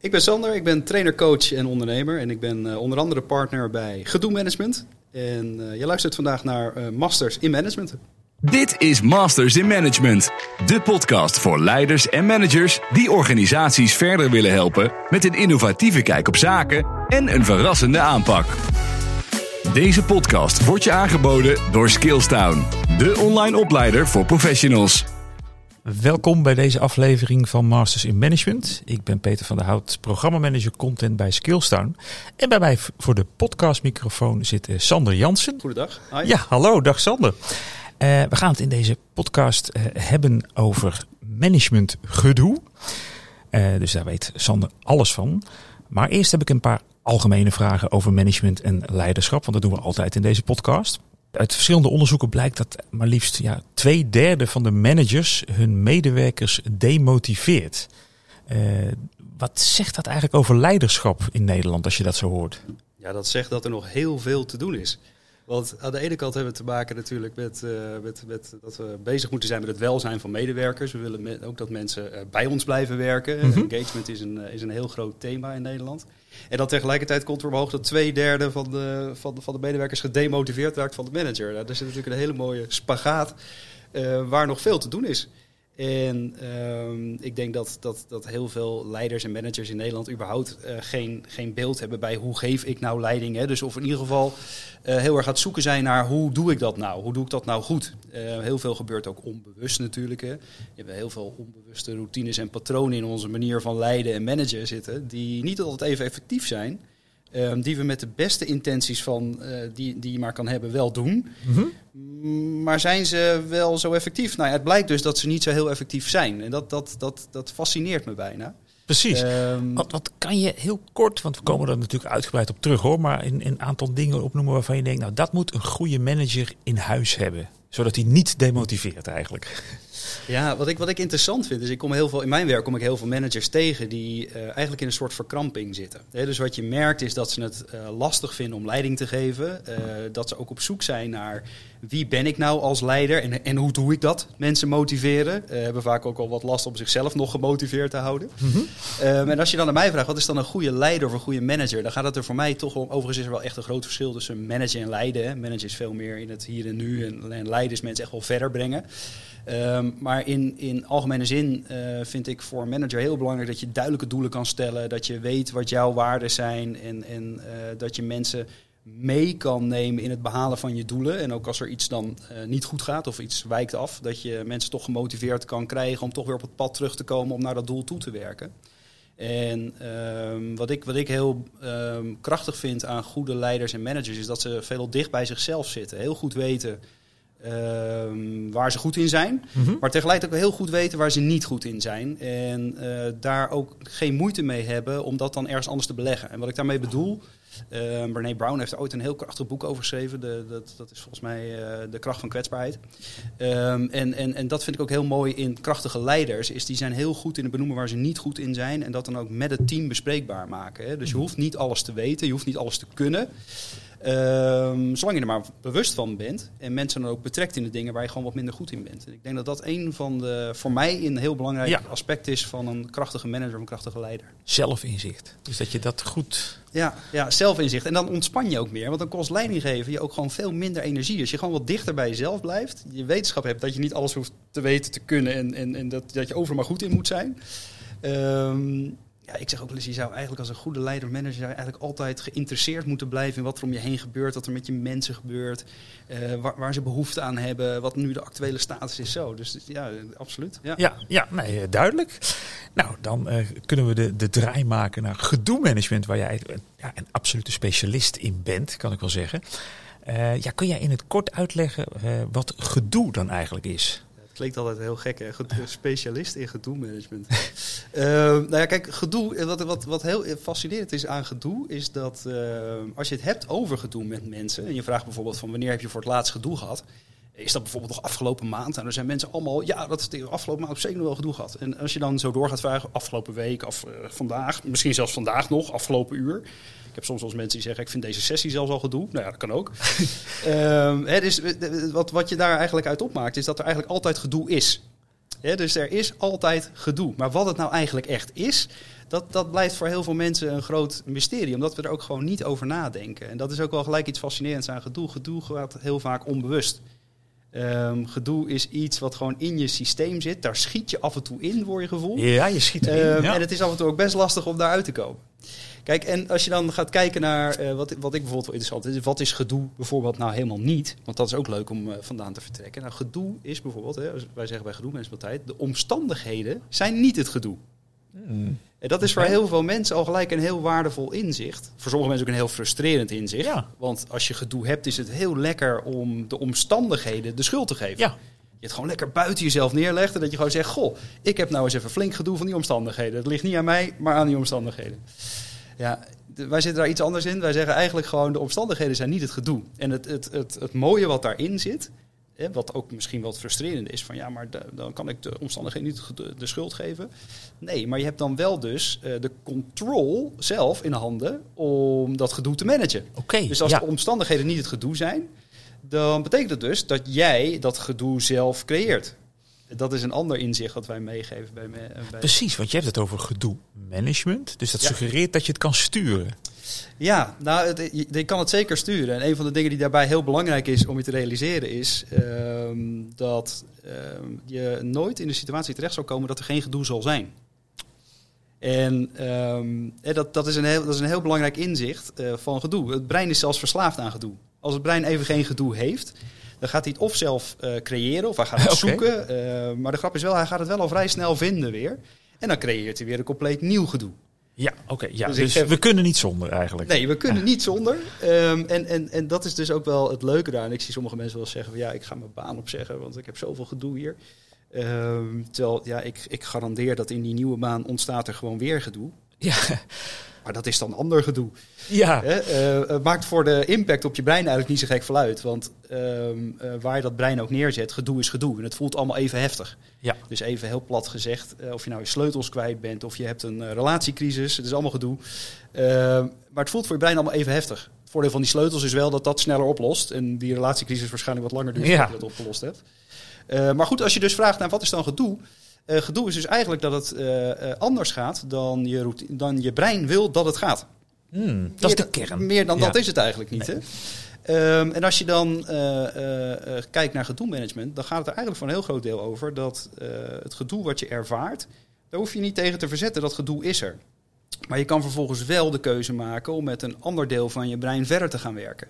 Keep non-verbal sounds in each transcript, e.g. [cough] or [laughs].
Ik ben Sander, ik ben trainer, coach en ondernemer. En ik ben uh, onder andere partner bij Gedoe Management. En uh, je luistert vandaag naar uh, Masters in Management. Dit is Masters in Management. De podcast voor leiders en managers die organisaties verder willen helpen met een innovatieve kijk op zaken en een verrassende aanpak. Deze podcast wordt je aangeboden door Skillstown, de online opleider voor professionals. Welkom bij deze aflevering van Masters in Management. Ik ben Peter van der Hout, programmamanager content bij Skillstown. En bij mij voor de podcastmicrofoon zit uh, Sander Jansen. Goedendag. Hi. Ja, hallo, dag Sander. Uh, we gaan het in deze podcast uh, hebben over managementgedoe. dus daar weet Sander alles van. Maar eerst heb ik een paar algemene vragen over management en leiderschap, want dat doen we altijd in deze podcast. Uit verschillende onderzoeken blijkt dat maar liefst ja, twee derde van de managers hun medewerkers demotiveert. Uh, wat zegt dat eigenlijk over leiderschap in Nederland als je dat zo hoort? Ja, dat zegt dat er nog heel veel te doen is. Want aan de ene kant hebben we te maken natuurlijk met, uh, met, met, dat we bezig moeten zijn met het welzijn van medewerkers. We willen me ook dat mensen uh, bij ons blijven werken. Mm -hmm. Engagement is een, is een heel groot thema in Nederland. En dan tegelijkertijd komt er omhoog dat twee derde van de, van van de medewerkers gedemotiveerd raakt van de manager. Nou, daar zit natuurlijk een hele mooie spagaat uh, waar nog veel te doen is. En um, ik denk dat, dat, dat heel veel leiders en managers in Nederland überhaupt uh, geen, geen beeld hebben bij hoe geef ik nou leiding. Hè? Dus of in ieder geval uh, heel erg gaat zoeken zijn naar hoe doe ik dat nou? Hoe doe ik dat nou goed? Uh, heel veel gebeurt ook onbewust natuurlijk. Hè? Je hebt heel veel onbewuste routines en patronen in onze manier van leiden en managen zitten, die niet altijd even effectief zijn. Um, die we met de beste intenties van uh, die, die je maar kan hebben wel doen. Mm-hmm. Maar zijn ze wel zo effectief? Nou ja, het blijkt dus dat ze niet zo heel effectief zijn. En dat, dat, dat, dat fascineert me bijna. Precies. Um, wat, wat kan je heel kort, want we komen er natuurlijk uitgebreid op terug hoor, maar in een aantal dingen opnoemen waarvan je denkt, nou dat moet een goede manager in huis hebben. Zodat hij niet demotiveert eigenlijk. Ja, wat ik, wat ik interessant vind, is ik kom heel veel, in mijn werk kom ik heel veel managers tegen die uh, eigenlijk in een soort verkramping zitten. Dus wat je merkt is dat ze het uh, lastig vinden om leiding te geven. Uh, dat ze ook op zoek zijn naar wie ben ik nou als leider en, en hoe doe ik dat? Mensen motiveren. hebben vaak ook al wat last om zichzelf nog gemotiveerd te houden. Mm-hmm. en als je dan naar mij vraagt, wat is dan een goede leider of een goede manager? Dan gaat het er voor mij toch om, overigens is er wel echt een groot verschil tussen managen en leiden. Hè. Managen is veel meer in het hier en nu en, en leiden is mensen echt wel verder brengen. Um, maar in, in algemene zin uh, vind ik voor een manager heel belangrijk dat je duidelijke doelen kan stellen. Dat je weet wat jouw waarden zijn. En, en uh, dat je mensen mee kan nemen in het behalen van je doelen. En ook als er iets dan uh, niet goed gaat of iets wijkt af, dat je mensen toch gemotiveerd kan krijgen om toch weer op het pad terug te komen om naar dat doel toe te werken. En um, wat, ik, wat ik heel um, krachtig vind aan goede leiders en managers is dat ze veel dicht bij zichzelf zitten. Heel goed weten Uh, waar ze goed in zijn. Mm-hmm. Maar tegelijkertijd ook heel goed weten waar ze niet goed in zijn. En uh, daar ook geen moeite mee hebben om dat dan ergens anders te beleggen. En wat ik daarmee bedoel. Uh, Brené Brown heeft er ooit een heel krachtig boek over geschreven. De, dat, dat is volgens mij uh, De kracht van kwetsbaarheid. Um, en, en, en dat vind ik ook heel mooi in krachtige leiders. Is die zijn heel goed in het benoemen waar ze niet goed in zijn. En dat dan ook met het team bespreekbaar maken. Hè. Dus je hoeft niet alles te weten. Je hoeft niet alles te kunnen. Um, zolang je er maar bewust van bent en mensen dan ook betrekt in de dingen waar je gewoon wat minder goed in bent. En ik denk dat dat een van de, voor mij een heel belangrijk ja. aspect is van een krachtige manager, of een krachtige leider. Zelfinzicht. Dus dat je dat goed. Ja, ja, zelfinzicht. En dan ontspan je ook meer, want dan kost leiding geven je ook gewoon veel minder energie. Als je gewoon wat dichter bij jezelf blijft, je wetenschap hebt dat je niet alles hoeft te weten, te kunnen en, en, en dat, dat je overal maar goed in moet zijn. Um, ja, ik zeg ook wel je zou eigenlijk als een goede leider, manager, eigenlijk altijd geïnteresseerd moeten blijven in wat er om je heen gebeurt, wat er met je mensen gebeurt, uh, waar, ze behoefte aan hebben, wat nu de actuele status is zo. Dus ja, absoluut. Ja, ja, nee, duidelijk. Nou, dan uh, kunnen we de, de draai maken naar gedoe-management, waar jij ja, een absolute specialist in bent, kan ik wel zeggen. Ja, kun jij in het kort uitleggen wat gedoe dan eigenlijk is? Klinkt altijd heel gek, hè? [laughs] Specialist in gedoe-management. uh, [laughs] nou ja, kijk, gedoe, wat, wat, wat heel fascinerend is aan gedoe, is dat uh, als je het hebt over gedoe met mensen, en je vraagt bijvoorbeeld van wanneer heb je voor het laatst gedoe gehad, is dat bijvoorbeeld nog afgelopen maand? En er zijn mensen allemaal, ja, dat is de afgelopen maand op zeker nog wel gedoe gehad. En als je dan zo door gaat vragen, afgelopen week, of uh, vandaag, misschien zelfs vandaag nog, afgelopen uur. Ik heb soms wel mensen die zeggen, ik vind deze sessie zelfs al gedoe. Nou ja, dat kan ook. um, [laughs] hè, dus wat, wat je daar eigenlijk uit opmaakt, is dat er eigenlijk altijd gedoe is. Dus er is altijd gedoe. Maar wat het nou eigenlijk echt is, Dat, dat blijft voor heel veel mensen een groot mysterie, omdat we er ook gewoon niet over nadenken. En dat is ook wel gelijk iets fascinerends aan gedoe. Gedoe gaat heel vaak onbewust. Ehm, gedoe is iets wat gewoon in je systeem zit. Daar schiet je af en toe in, voor je gevoel. Ja, je schiet erin. Ehm, ja. En het is af en toe ook best lastig om daaruit te komen. Kijk, en als je dan gaat kijken naar eh, wat, wat ik bijvoorbeeld wel interessant vind, is wat is gedoe bijvoorbeeld nou helemaal niet? Want dat is ook leuk om eh, vandaan te vertrekken. Nou, gedoe is bijvoorbeeld, hè, wij zeggen bij gedoe mensen altijd, de omstandigheden zijn niet het gedoe. Mm. En dat is voor heel veel mensen al gelijk een heel waardevol inzicht. Voor sommige mensen ook een heel frustrerend inzicht. Ja. Want als je gedoe hebt, is het heel lekker om de omstandigheden de schuld te geven. Ja. Je het gewoon lekker buiten jezelf neerlegt. En dat je gewoon zegt: Goh, ik heb nou eens even flink gedoe van die omstandigheden. Het ligt niet aan mij, maar aan die omstandigheden. Ja, wij zitten daar iets anders in. Wij zeggen eigenlijk gewoon: de omstandigheden zijn niet het gedoe. En het, het, het, het mooie wat daarin zit. Hè, wat ook misschien wat frustrerend is: van ja, maar de- dan kan ik de omstandigheden niet de, de schuld geven. Nee, maar je hebt dan wel dus eh, de control zelf in handen om dat gedoe te managen. Oké, Dus als ja. de omstandigheden niet het gedoe zijn, dan betekent het dus dat jij dat gedoe zelf creëert. Dat is een ander inzicht dat wij meegeven bij, me, bij Precies, want je hebt het over gedoe management. Dus dat Ja. suggereert dat je het kan sturen. Ja, nou, het- je, je kan het zeker sturen. En een van de dingen die daarbij heel belangrijk is om je te realiseren is ehm, dat ehm, je nooit in de situatie terecht zal komen dat er geen gedoe zal zijn. En ehm, dat, dat, is een heel, dat is een heel belangrijk inzicht eh, van gedoe. Het brein is zelfs verslaafd aan gedoe. Als het brein even geen gedoe heeft, dan gaat hij het of zelf eh, creëren of hij gaat [laughs] het zoeken. eh, maar de grap is wel, hij gaat het wel al vrij snel vinden weer. En dan creëert hij weer een compleet nieuw gedoe. Ja, oké. ja. Dus Dus, heb- we kunnen niet zonder eigenlijk. Nee, we kunnen niet zonder. Ehm, en, en, en dat is dus ook wel het leuke daar. En ik zie sommige mensen wel zeggen van ja, ik ga mijn baan opzeggen, want ik heb zoveel gedoe hier. Ehm, terwijl, ja, ik, ik garandeer dat in die nieuwe baan ontstaat er gewoon weer gedoe. Ja, Maar dat is dan ander gedoe. ja. Eh, het maakt voor de impact op je brein eigenlijk niet zo gek veel uit. Want ehm, eh, waar je dat brein ook neerzet, gedoe is gedoe. En het voelt allemaal even heftig. Ja. Dus even heel plat gezegd, eh, of je nou je sleutels kwijt bent of je hebt een relatiecrisis, het is allemaal gedoe. Ehm, maar het voelt voor je brein allemaal even heftig. Het voordeel van die sleutels is wel dat dat sneller oplost. En die relatiecrisis waarschijnlijk wat langer duurt Ja. voordat je dat opgelost hebt. Eh, maar goed, als je dus vraagt naar wat is dan gedoe? Eh, gedoe is dus eigenlijk dat het eh, anders gaat dan je, routine, dan je brein wil dat het gaat. Hmm, dat is de Meer- kern. Meer dan Ja. dat is het eigenlijk niet. Hè? Ehm, en als je dan kijkt naar gedoe-management, dan gaat het er eigenlijk voor een heel groot deel over dat het gedoe wat je ervaart, daar hoef je niet tegen te verzetten. Dat gedoe is er. Maar je kan vervolgens wel de keuze maken om met een ander deel van je brein verder te gaan werken.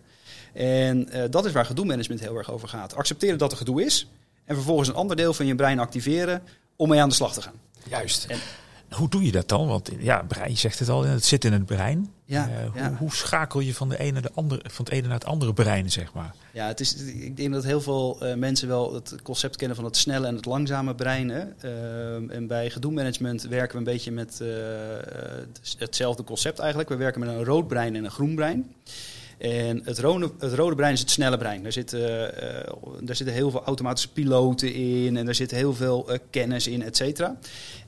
En dat is waar gedoe-management heel erg over gaat. Accepteren dat er gedoe is en vervolgens een ander deel van je brein activeren om mee aan de slag te gaan. Juist. En- Hoe doe je dat dan? Want ja, brein je zegt het al, het zit in het brein. Ja, Eh, ja. Hoe, schakel je van, de ene de andere, van het ene naar het andere brein, zeg maar? Ja, het is, ik denk dat heel veel eh, mensen wel het concept kennen van het snelle en het langzame brein. Hè? Ehm, en bij gedoe-management werken we een beetje met eh, hetzelfde concept eigenlijk. We werken met een rood brein en een groen brein. En het rode, het rode brein is het snelle brein. Daar zitten, eh, daar zitten heel veel automatische piloten in en daar zit heel veel eh, kennis in, et cetera.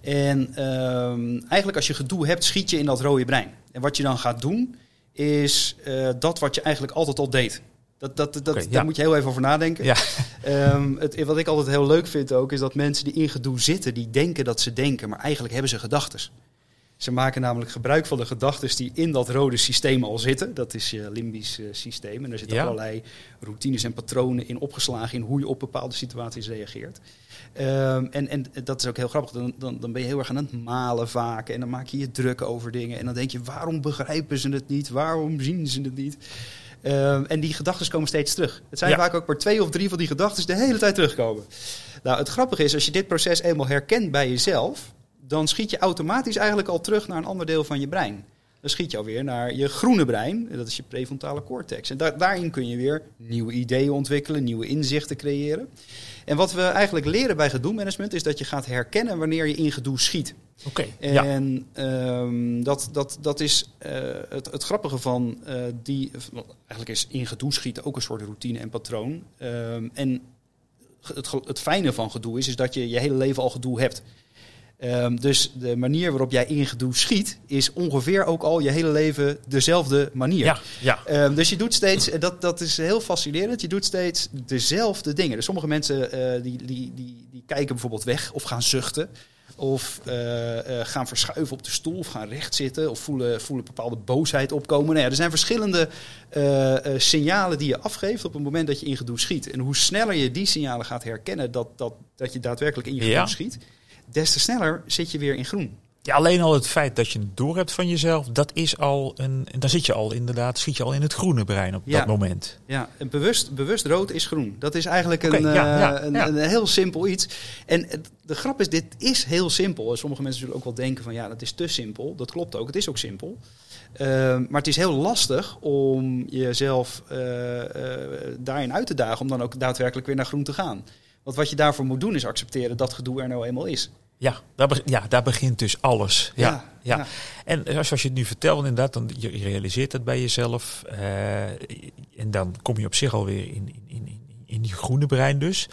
En ehm, eigenlijk als je gedoe hebt, schiet je in dat rode brein. En wat je dan gaat doen, is eh, dat wat je eigenlijk altijd al deed. Dat, dat, dat, Daar ja. moet je heel even over nadenken. Ja. Ehm, het, wat ik altijd heel leuk vind ook, is dat mensen die in gedoe zitten, die denken dat ze denken, maar eigenlijk hebben ze gedachten. Ze maken namelijk gebruik van de gedachten die in dat rode systeem al zitten. Dat is je limbisch eh, systeem. En daar zitten Ja. allerlei routines en patronen in opgeslagen in hoe je op bepaalde situaties reageert. Ehm, en, en dat is ook heel grappig. Dan, dan, dan ben je heel erg aan het malen vaak. En dan maak je je druk over dingen. En dan denk je, waarom begrijpen ze het niet? Waarom zien ze het niet? Ehm, en die gedachten komen steeds terug. Het zijn Ja. vaak ook maar twee of drie van die gedachten die de hele tijd terugkomen. Nou, het grappige is, als je dit proces eenmaal herkent bij jezelf, dan schiet je automatisch eigenlijk al terug naar een ander deel van je brein. Dan schiet je alweer naar je groene brein, dat is je prefrontale cortex. En da- daarin kun je weer nieuwe ideeën ontwikkelen, nieuwe inzichten creëren. En wat we eigenlijk leren bij gedoe-management is dat je gaat herkennen wanneer je in gedoe schiet. Oké. En ehm, dat, dat, dat is eh, het, het grappige van eh, die. Eigenlijk is in gedoe schieten ook een soort routine en patroon. Ehm, en het, het fijne van gedoe is, is dat je je hele leven al gedoe hebt. Ehm, dus de manier waarop jij in gedoe schiet, is ongeveer ook al je hele leven dezelfde manier. Ja, ja. Ehm, dus je doet steeds, eh, dat, dat is heel fascinerend, je doet steeds dezelfde dingen. Dus sommige mensen eh, die, die, die, die kijken bijvoorbeeld weg of gaan zuchten. Of eh, gaan verschuiven op de stoel of gaan rechtzitten. Of voelen, voelen bepaalde boosheid opkomen. Nou ja, er zijn verschillende signalen die je afgeeft op het moment dat je in gedoe schiet. En hoe sneller je die signalen gaat herkennen dat, dat, dat je daadwerkelijk in je gedoe Ja. schiet. Des te sneller zit je weer in groen. Ja, alleen al het feit dat je het door hebt van jezelf, dat is al een. Dan zit je al inderdaad, schiet je al in het groene brein op Ja. dat moment. Ja, en bewust, bewust rood is groen. Dat is eigenlijk een, ja, eh, ja, een, een heel simpel iets. En de grap is, dit is heel simpel. Sommige mensen zullen ook wel denken van ja, dat is te simpel. Dat klopt ook, het is ook simpel. Ehm, maar het is heel lastig om jezelf eh, eh, daarin uit te dagen om dan ook daadwerkelijk weer naar groen te gaan. Want wat je daarvoor moet doen is accepteren dat gedoe er nou eenmaal is. Ja, daar, be- ja, daar begint dus alles. Ja, ja, Ja, ja. En zoals je het nu vertelt, inderdaad, dan je realiseert het bij jezelf. eh, en dan kom je op zich alweer in, in, in, in, die groene brein dus.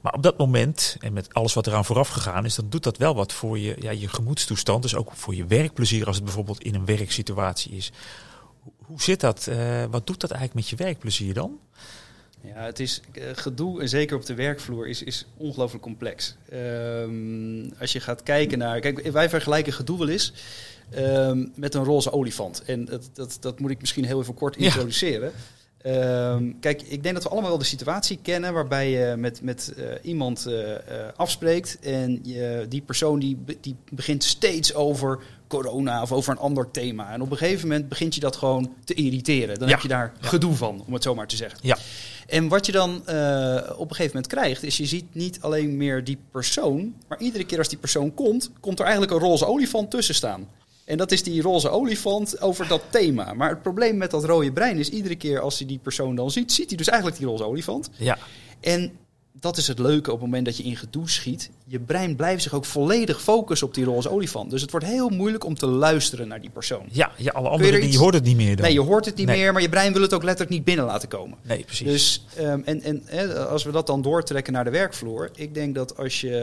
Maar op dat moment, en met alles wat eraan vooraf gegaan is, dan doet dat wel wat voor je, ja, je gemoedstoestand. Dus ook voor je werkplezier als het bijvoorbeeld in een werksituatie is. Hoe, hoe zit dat? Eh, wat doet dat eigenlijk met je werkplezier dan? Ja, het is eh, gedoe, en zeker op de werkvloer, is, is ongelooflijk complex. Ehm, als je gaat kijken naar. Kijk, wij vergelijken gedoe wel eens ehm, met een roze olifant. En dat, dat, dat moet ik misschien heel even kort Ja. introduceren. Ehm, kijk, ik denk dat we allemaal wel de situatie kennen waarbij je met, met eh, iemand eh, afspreekt en je, die persoon die, die begint steeds over corona of over een ander thema. En op een gegeven moment begint je dat gewoon te irriteren. Dan Ja. heb je daar gedoe van, om het zo maar te zeggen. Ja. En wat je dan eh, op een gegeven moment krijgt, is je ziet niet alleen meer die persoon, maar iedere keer als die persoon komt, komt er eigenlijk een roze olifant tussen staan. En dat is die roze olifant over dat thema. Maar het probleem met dat rode brein is, iedere keer als hij die persoon dan ziet, ziet hij dus eigenlijk die roze olifant. Ja, En dat is het leuke op het moment dat je in gedoe schiet. Je brein blijft zich ook volledig focussen op die roze olifant. Dus het wordt heel moeilijk om te luisteren naar die persoon. ja, ja alle er andere dingen, iets- je hoort het niet meer dan. Nee, je hoort het niet Nee. meer, maar je brein wil het ook letterlijk niet binnen laten komen. Nee, precies. Dus, ehm, en, en hè, als we dat dan doortrekken naar de werkvloer. Ik denk dat als je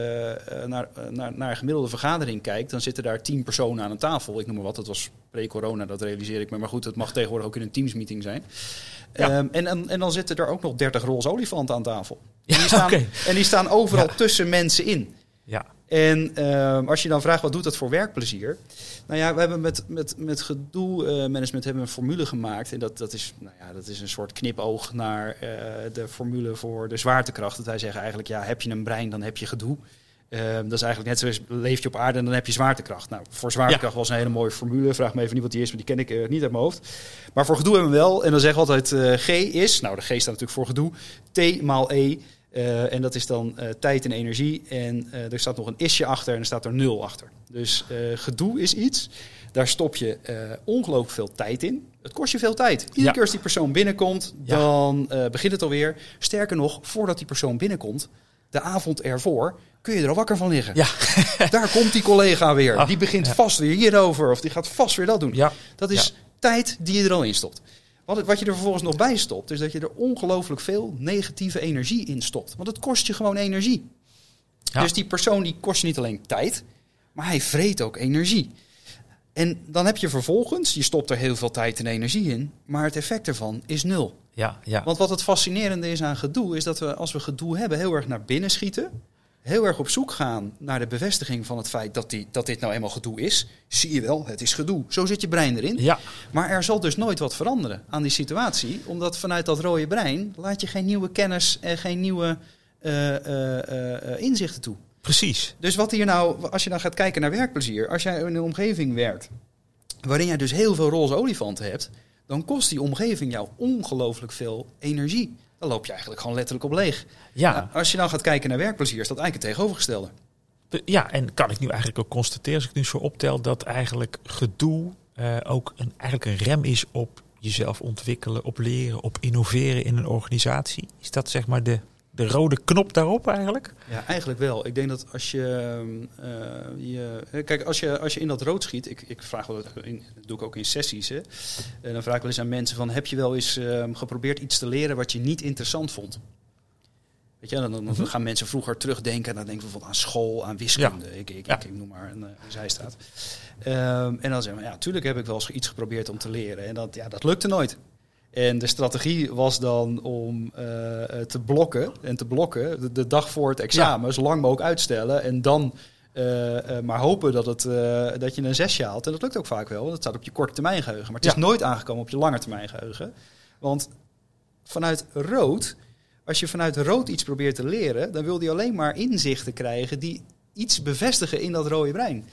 eh, naar, eh, naar, naar een gemiddelde vergadering kijkt, dan zitten daar tien personen aan een tafel. Ik noem maar wat, dat was pre-corona, dat realiseer ik me. Maar goed, het mag tegenwoordig ook in een teamsmeeting zijn. Ja. Ehm, en, en, en dan zitten er ook nog dertig roze olifanten aan tafel. En, [laughs] die staan, en die staan overal tussen mensen in. ja. En ehm, als je dan vraagt wat doet dat voor werkplezier? Nou ja, we hebben met, met, met gedoe eh, management hebben we een formule gemaakt. En dat, dat, is, nou ja, dat is een soort knipoog naar eh, de formule voor de zwaartekracht. Dat wij zeggen eigenlijk, ja, heb je een brein, dan heb je gedoe. Ehm, dat is eigenlijk net zoals leef je op aarde en dan heb je zwaartekracht. Nou, voor zwaartekracht was een hele mooie formule. Vraag me even niet wat die is, maar die ken ik eh, niet uit mijn hoofd. Maar voor gedoe hebben we wel. En dan zeggen we altijd eh, G is, nou de G staat natuurlijk voor gedoe, T maal E. Eh, en dat is dan tijd en energie. En er staat nog een isje achter en er staat er nul achter. Dus gedoe is iets. Daar stop je ongelooflijk veel tijd in. Het kost je veel tijd. Iedere Ja. keer als die persoon binnenkomt, Ja. dan begint het alweer. Sterker nog, voordat die persoon binnenkomt, de avond ervoor, kun je er al wakker van liggen. Ja. [laughs] Daar komt die collega weer. Ah, die begint ja. vast weer hierover. Of die gaat vast weer dat doen. Ja. Dat is Ja. tijd die je er al in stopt. Wat, wat je er vervolgens nog bij stopt, is dat je er ongelooflijk veel negatieve energie in stopt. Want het kost je gewoon energie. Ja. Dus die persoon die kost je niet alleen tijd, maar hij vreet ook energie. En dan heb je vervolgens, je stopt er heel veel tijd en energie in, maar het effect ervan is nul. Ja, ja. Want wat het fascinerende is aan gedoe, is dat we als we gedoe hebben heel erg naar binnen schieten. Heel erg op zoek gaan naar de bevestiging van het feit dat, die, dat dit nou eenmaal gedoe is. Zie je wel, het is gedoe. Zo zit je brein erin. ja. Maar er zal dus nooit wat veranderen aan die situatie. Omdat vanuit dat rode brein laat je geen nieuwe kennis en geen nieuwe eh, eh, eh, inzichten toe. precies. Dus wat hier nou, als je dan gaat kijken naar werkplezier, als jij in een omgeving werkt waarin jij dus heel veel roze olifanten hebt, dan kost die omgeving jou ongelooflijk veel energie. Dan loop je eigenlijk gewoon letterlijk op leeg. Ja. Nou, als je dan gaat kijken naar werkplezier, is dat eigenlijk het tegenovergestelde. Ja, en kan ik nu eigenlijk ook constateren, als ik nu zo optel, dat eigenlijk gedoe eh, ook een, eigenlijk een rem is op jezelf ontwikkelen, op leren, op innoveren in een organisatie? Is dat zeg maar de, de rode knop daarop eigenlijk? Ja, eigenlijk wel. Ik denk dat als je, eh, je kijk, als je, als je in dat rood schiet, ik, ik vraag wel, in, dat doe ik ook in sessies, hè, en dan vraag ik wel eens aan mensen van, heb je wel eens eh, geprobeerd iets te leren wat je niet interessant vond? Weet je, dan, dan Mhm. gaan mensen vroeger terugdenken, en dan denken we bijvoorbeeld aan school, aan wiskunde, ik, ik, Ja. ik, noem maar een, eh, een zijstraat. Ehm, en dan zeggen we, ja, natuurlijk heb ik wel eens iets geprobeerd om te leren, en dat, ja, dat lukte nooit. En de strategie was dan om eh, eh, te blokken en te blokken de, de dag voor het examen, zo lang mogelijk uitstellen. En dan Eh, maar hopen dat, het, dat je een zesje haalt. En dat lukt ook vaak wel. want Dat staat op je korte termijn geheugen. Maar het is Ja. nooit aangekomen op je lange termijn geheugen. Want vanuit rood, als je vanuit rood iets probeert te leren, dan wil je alleen maar inzichten krijgen die iets bevestigen in dat rode brein.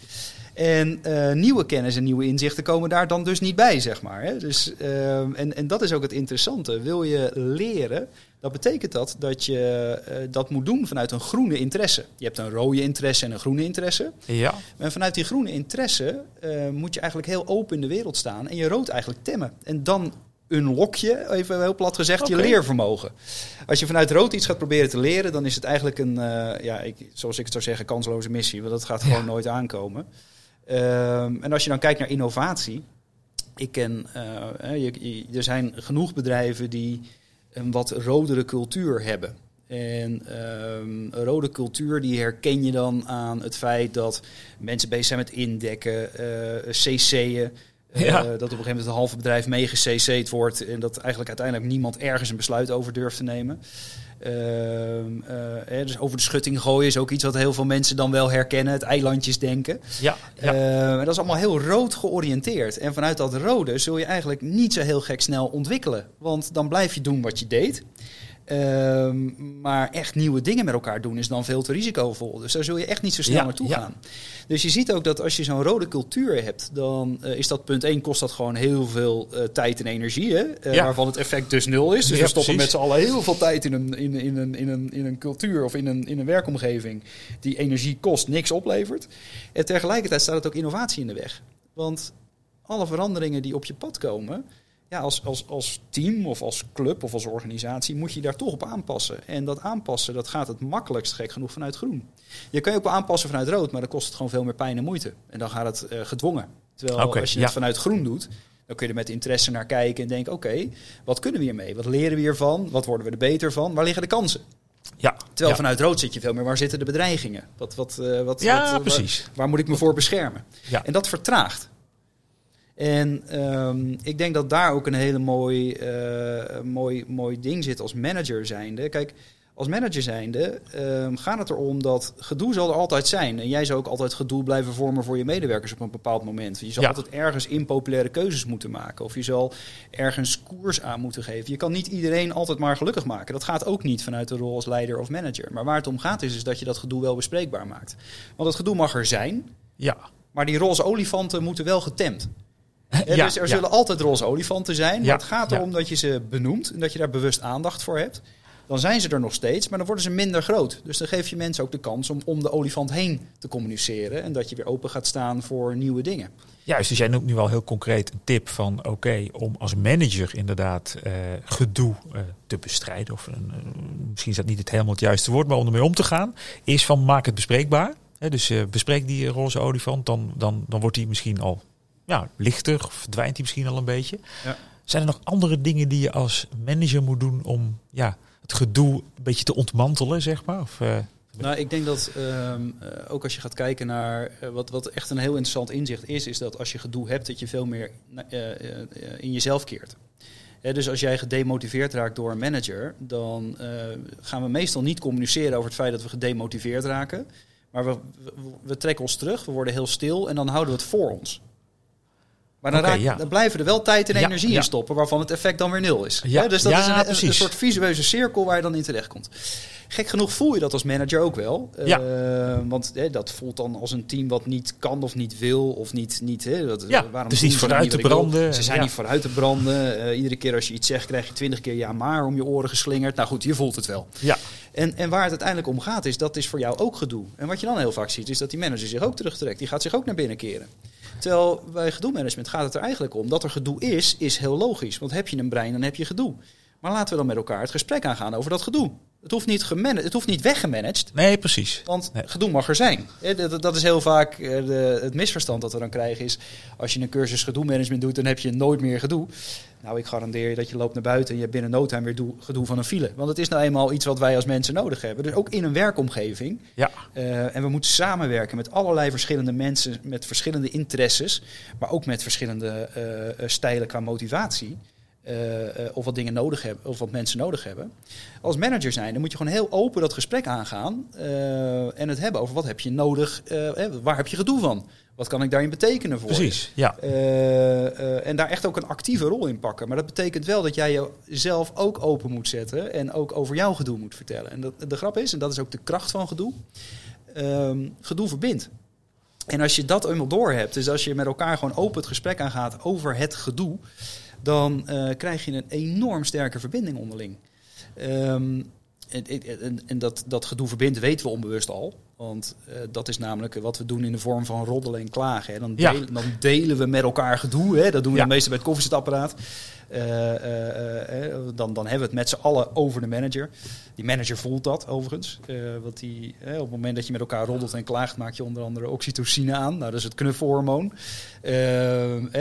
En eh, nieuwe kennis en nieuwe inzichten komen daar dan dus niet bij, zeg maar. Hè? Dus, ehm, en, en dat is ook het interessante. Wil je leren, dat betekent dat dat je eh, dat moet doen vanuit een groene interesse. Je hebt een rode interesse en een groene interesse. Ja. En vanuit die groene interesse eh, moet je eigenlijk heel open in de wereld staan en je rood eigenlijk temmen. En dan unlock je, even heel plat gezegd, je leervermogen. Als je vanuit rood iets gaat proberen te leren, dan is het eigenlijk een, ja, ik, zoals ik het zou zeggen, kansloze missie. Want dat gaat gewoon Ja. nooit aankomen. Ehm, en als je dan kijkt naar innovatie. Ik ken, eh, hè, je, je- er zijn genoeg bedrijven die een wat rodere cultuur hebben. En ehm, een rode cultuur die herken je dan aan het feit dat mensen bezig zijn met indekken, eh cc'en. eh, dat op een gegeven moment het halve bedrijf mee gecc'd wordt. En dat eigenlijk uiteindelijk niemand ergens een besluit over durft te nemen. Ehm, eh, hè, dus over de schutting gooien is ook iets wat heel veel mensen dan wel herkennen. Het eilandjesdenken. Ja. ja. Eh, en dat is allemaal heel rood georiënteerd. En vanuit dat rode zul je eigenlijk niet zo heel gek snel ontwikkelen. Want dan blijf je doen wat je deed. Ehm, maar echt nieuwe dingen met elkaar doen is dan veel te risicovol. Dus daar zul je echt niet zo snel Ja, naartoe ja. gaan. Dus je ziet ook dat als je zo'n rode cultuur hebt, dan eh, is dat punt 1 kost dat gewoon heel veel eh, tijd en energie. Hè? Eh, Ja. Waarvan het effect dus nul is. Dus we stoppen precies. met z'n allen heel veel tijd in een, in, in, een, in, een, in een cultuur of in een, in een werkomgeving die energie kost, niks oplevert. En tegelijkertijd staat het ook innovatie in de weg. Want alle veranderingen die op je pad komen, ja, als, als, als team of als club of als organisatie moet je daar toch op aanpassen. En dat aanpassen, dat gaat het makkelijkst gek genoeg vanuit groen. Je kan je ook wel aanpassen vanuit rood, maar dan kost het gewoon veel meer pijn en moeite. En dan gaat het eh, gedwongen. Terwijl als je ja. het vanuit groen doet, dan kun je er met interesse naar kijken en denken, oké, wat kunnen we hiermee? Wat leren we hiervan? Wat worden we er beter van? Waar liggen de kansen? ja. Terwijl ja. vanuit rood zit je veel meer, waar zitten de bedreigingen? Wat, wat, eh, wat, Ja, wat, eh, waar- precies. Waar, moet ik me voor beschermen? Ja. En dat vertraagt. En ehm, ik denk dat daar ook een hele mooi, eh, mooi, mooi ding zit als manager zijnde. Kijk, als manager zijnde ehm, gaat het erom dat gedoe zal er altijd zijn. En jij zou ook altijd gedoe blijven vormen voor je medewerkers op een bepaald moment. Je zal Ja. altijd ergens impopulaire keuzes moeten maken. Of je zal ergens koers aan moeten geven. Je kan niet iedereen altijd maar gelukkig maken. Dat gaat ook niet vanuit de rol als leider of manager. Maar waar het om gaat is, is dat je dat gedoe wel bespreekbaar maakt. Want het gedoe mag er zijn. Ja. Maar die roze olifanten moeten wel getemd. Ja, dus er zullen altijd roze olifanten zijn. Maar het gaat erom dat je ze benoemt en dat je daar bewust aandacht voor hebt. Dan zijn ze er nog steeds, maar dan worden ze minder groot. Dus dan geef je mensen ook de kans om om de olifant heen te communiceren. En dat je weer open gaat staan voor nieuwe dingen. Juist, dus jij noemt nu wel heel concreet een tip van oké, om als manager inderdaad eh, gedoe eh, te bestrijden. Of een, eh, misschien is dat niet het helemaal het juiste woord, maar om ermee om te gaan, is van maak het bespreekbaar. Dus bespreek die roze olifant, dan, dan, dan wordt die misschien al ja, lichter, of verdwijnt die misschien al een beetje. Ja. Zijn er nog andere dingen die je als manager moet doen om ja, het gedoe een beetje te ontmantelen, zeg maar? Of, eh, Nou, ik denk dat ehm, eh, ook als je gaat kijken naar eh, wat, wat echt een heel interessant inzicht is, is dat als je gedoe hebt, dat je veel meer in jezelf keert. Hè, dus als jij gedemotiveerd raakt door een manager, dan gaan we meestal niet communiceren over het feit dat we gedemotiveerd raken. Maar we, we, we trekken ons terug, we worden heel stil en dan houden we het voor ons. Maar dan, Oké, raak- ja. dan blijven er wel tijd en Ja, energie ja. in stoppen, waarvan het effect dan weer nul is. Ja, dus dat is een, een, soort visueuze cirkel waar je dan in terecht komt. Gek genoeg voel je dat als manager ook wel. Eh, want hè, dat voelt dan als een team wat niet kan of niet wil. Of niet, niet hè, dat, Ja, waarom dus niet ze vooruit te branden. Ze zijn Ja. niet vooruit te branden. Eh, iedere keer als je iets zegt krijg je twintig keer ja maar om je oren geslingerd. Nou goed, je voelt het wel. ja, En, en waar het uiteindelijk om gaat is, dat is voor jou ook gedoe. En wat je dan heel vaak ziet, is dat die manager zich ook terugtrekt. Die gaat zich ook naar binnen keren. Terwijl bij gedoe-management gaat het er eigenlijk om. Dat er gedoe is, is heel logisch. Want heb je een brein, dan heb je gedoe. Maar laten we dan met elkaar het gesprek aangaan over dat gedoe. Het hoeft niet, gemanaged, het hoeft niet weggemanaged. nee, precies. Want Nee. gedoe mag er zijn. Dat, is heel vaak eh, de, het misverstand dat we dan krijgen. Is als je een cursus gedoe management doet, dan heb je nooit meer gedoe. Nou, ik garandeer je dat je loopt naar buiten en je hebt binnen no time weer doe- gedoe van een file. Want het is nou eenmaal iets wat wij als mensen nodig hebben. Dus ook in een werkomgeving. Ja, Eh, en we moeten samenwerken met allerlei verschillende mensen, met verschillende interesses, maar ook met verschillende eh, stijlen qua motivatie. Eh, eh, of wat dingen nodig hebben, of wat mensen nodig hebben. Als manager zijn, dan moet je gewoon heel open dat gesprek aangaan eh, en het hebben over wat heb je nodig, waar heb je gedoe van? Wat kan ik daarin betekenen voor je? Precies, ja. En daar echt ook een actieve rol in pakken. Maar dat betekent wel dat jij jezelf ook open moet zetten en ook over jouw gedoe moet vertellen. En dat, de grap is, en dat is ook de kracht van gedoe, ehm, gedoe verbindt. En als je dat eenmaal door hebt, dus als je met elkaar gewoon open het gesprek aangaat over het gedoe, dan eh, krijg je een enorm sterke verbinding onderling. Ehm, en, en, en dat, dat gedoe verbindt weten we onbewust al. Want eh, dat is namelijk wat we doen in de vorm van roddelen en klagen. Hè. Dan, Ja. delen, dan delen we met elkaar gedoe. Hè. Dat doen we Ja. het meeste bij het koffiezetapparaat. Eh, eh, eh, dan, dan hebben we het met z'n allen over de manager. Die manager voelt dat overigens. Want die, op het moment dat je met elkaar roddelt en klaagt, maak je onder andere oxytocine aan. Nou, dat is het knuffelhormoon. Eh,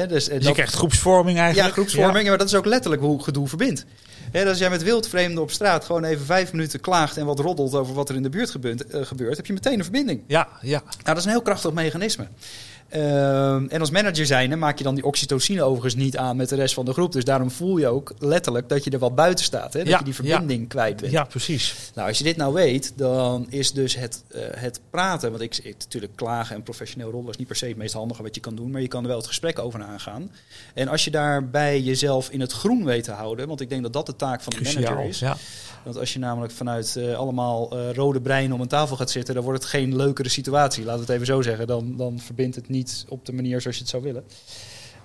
dus, Dus je krijgt groepsvorming eigenlijk. ja, groepsvorming. Maar dat is ook letterlijk hoe gedoe verbindt. Hè, dus als jij met wildvreemden op straat gewoon even vijf minuten klaagt en wat roddelt over wat er in de buurt gebeurt, gebeurt heb je meteen een verbinding. Ja, ja. Nou, dat is een heel krachtig mechanisme. Ehm, en als manager zijnde maak je dan die oxytocine overigens niet aan met de rest van de groep. Dus daarom voel je ook letterlijk dat je er wat buiten staat. Hè? Dat Ja, je die verbinding kwijt bent. Ja, precies. Nou, als je dit nou weet, dan is dus het, eh, het praten... Want ik, ik natuurlijk klagen en professioneel rollen is niet per se het meest handige wat je kan doen. Maar je kan er wel het gesprek over aangaan. En als je daarbij jezelf in het groen weet te houden... Want ik denk dat dat de taak van de manager is. Ja. Want als je namelijk vanuit eh, allemaal eh, rode breinen om een tafel gaat zitten, dan wordt het geen leukere situatie. Laten we het even zo zeggen. Dan, dan verbindt het niet op de manier zoals je het zou willen.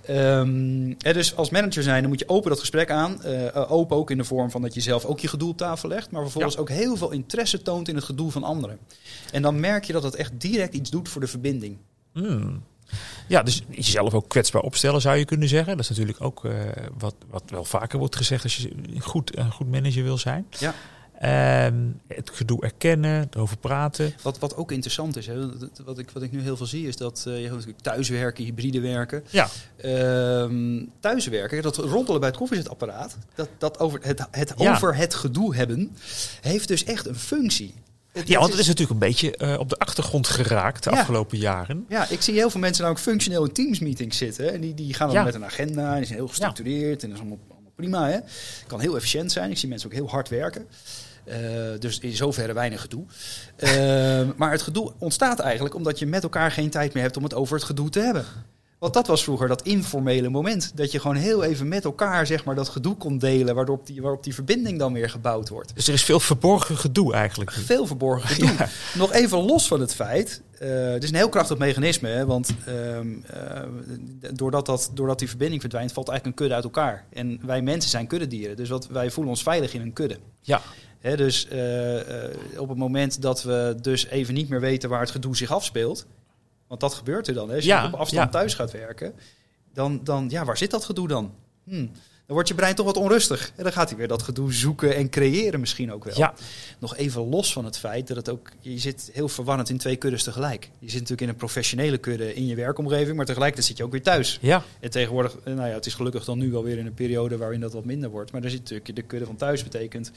Ehm, hè, dus als manager zijn, dan moet je open dat gesprek aan. Eh, eh, open ook in de vorm van dat je zelf ook je gedoe op tafel legt. Maar vervolgens Ja. ook heel veel interesse toont in het gedoe van anderen. En dan merk je dat het echt direct iets doet voor de verbinding. Hmm. Ja, dus jezelf ook kwetsbaar opstellen zou je kunnen zeggen. Dat is natuurlijk ook eh, wat, wat wel vaker wordt gezegd als je goed, een goed manager wil zijn. Ja. Ehm, het gedoe erkennen, erover praten. Wat, wat ook interessant is, hè, wat, ik, wat ik nu heel veel zie, is dat eh, je natuurlijk thuiswerken, hybride werken. Ja, Ehm, thuiswerken, dat roddelen bij het koffiezetapparaat, dat, dat over het, het Ja. over het gedoe hebben, heeft dus echt een functie. Het- ja want het is natuurlijk een beetje eh, op de achtergrond geraakt de Ja. afgelopen jaren. Ja, ik zie heel veel mensen namelijk functioneel in teamsmeetings zitten. En die, die gaan dan Ja. met een agenda, en die zijn heel gestructureerd en dat is allemaal, allemaal prima. Hè? Kan heel efficiënt zijn. Ik zie mensen ook heel hard werken. Eh, dus in zoverre weinig gedoe. Ehm, maar het gedoe ontstaat eigenlijk omdat je met elkaar geen tijd meer hebt om het over het gedoe te hebben. Want dat was vroeger dat informele moment. Dat je gewoon heel even met elkaar zeg maar, dat gedoe kon delen, waarop die, waarop die verbinding dan weer gebouwd wordt. Dus er is veel verborgen gedoe eigenlijk. Veel verborgen gedoe. [laughs] Ja. Nog even los van het feit. eh, het is een heel krachtig mechanisme. Hè, want ehm, eh, doordat, dat, doordat die verbinding verdwijnt, valt eigenlijk een kudde uit elkaar. En wij mensen zijn kuddedieren. Dus wat, wij voelen ons veilig in een kudde. Ja, Dus eh, eh, op het moment dat we dus even niet meer weten waar het gedoe zich afspeelt. Want dat gebeurt er dan. Als je Ja, op afstand ja. thuis gaat werken. Dan, dan, ja, waar zit dat gedoe dan? Hm. Dan wordt je brein toch wat onrustig. En dan gaat hij weer dat gedoe zoeken en creëren misschien ook wel ja. nog even los van het feit dat het ook... Je zit heel verwarrend in twee kuddes tegelijk. Je zit natuurlijk in een professionele kudde in je werkomgeving... maar tegelijkertijd zit je ook weer thuis. ja. En tegenwoordig, eh, nou ja, het is gelukkig dan nu alweer in een periode... waarin dat wat minder wordt. Maar dan zit natuurlijk de kudde van thuis betekent...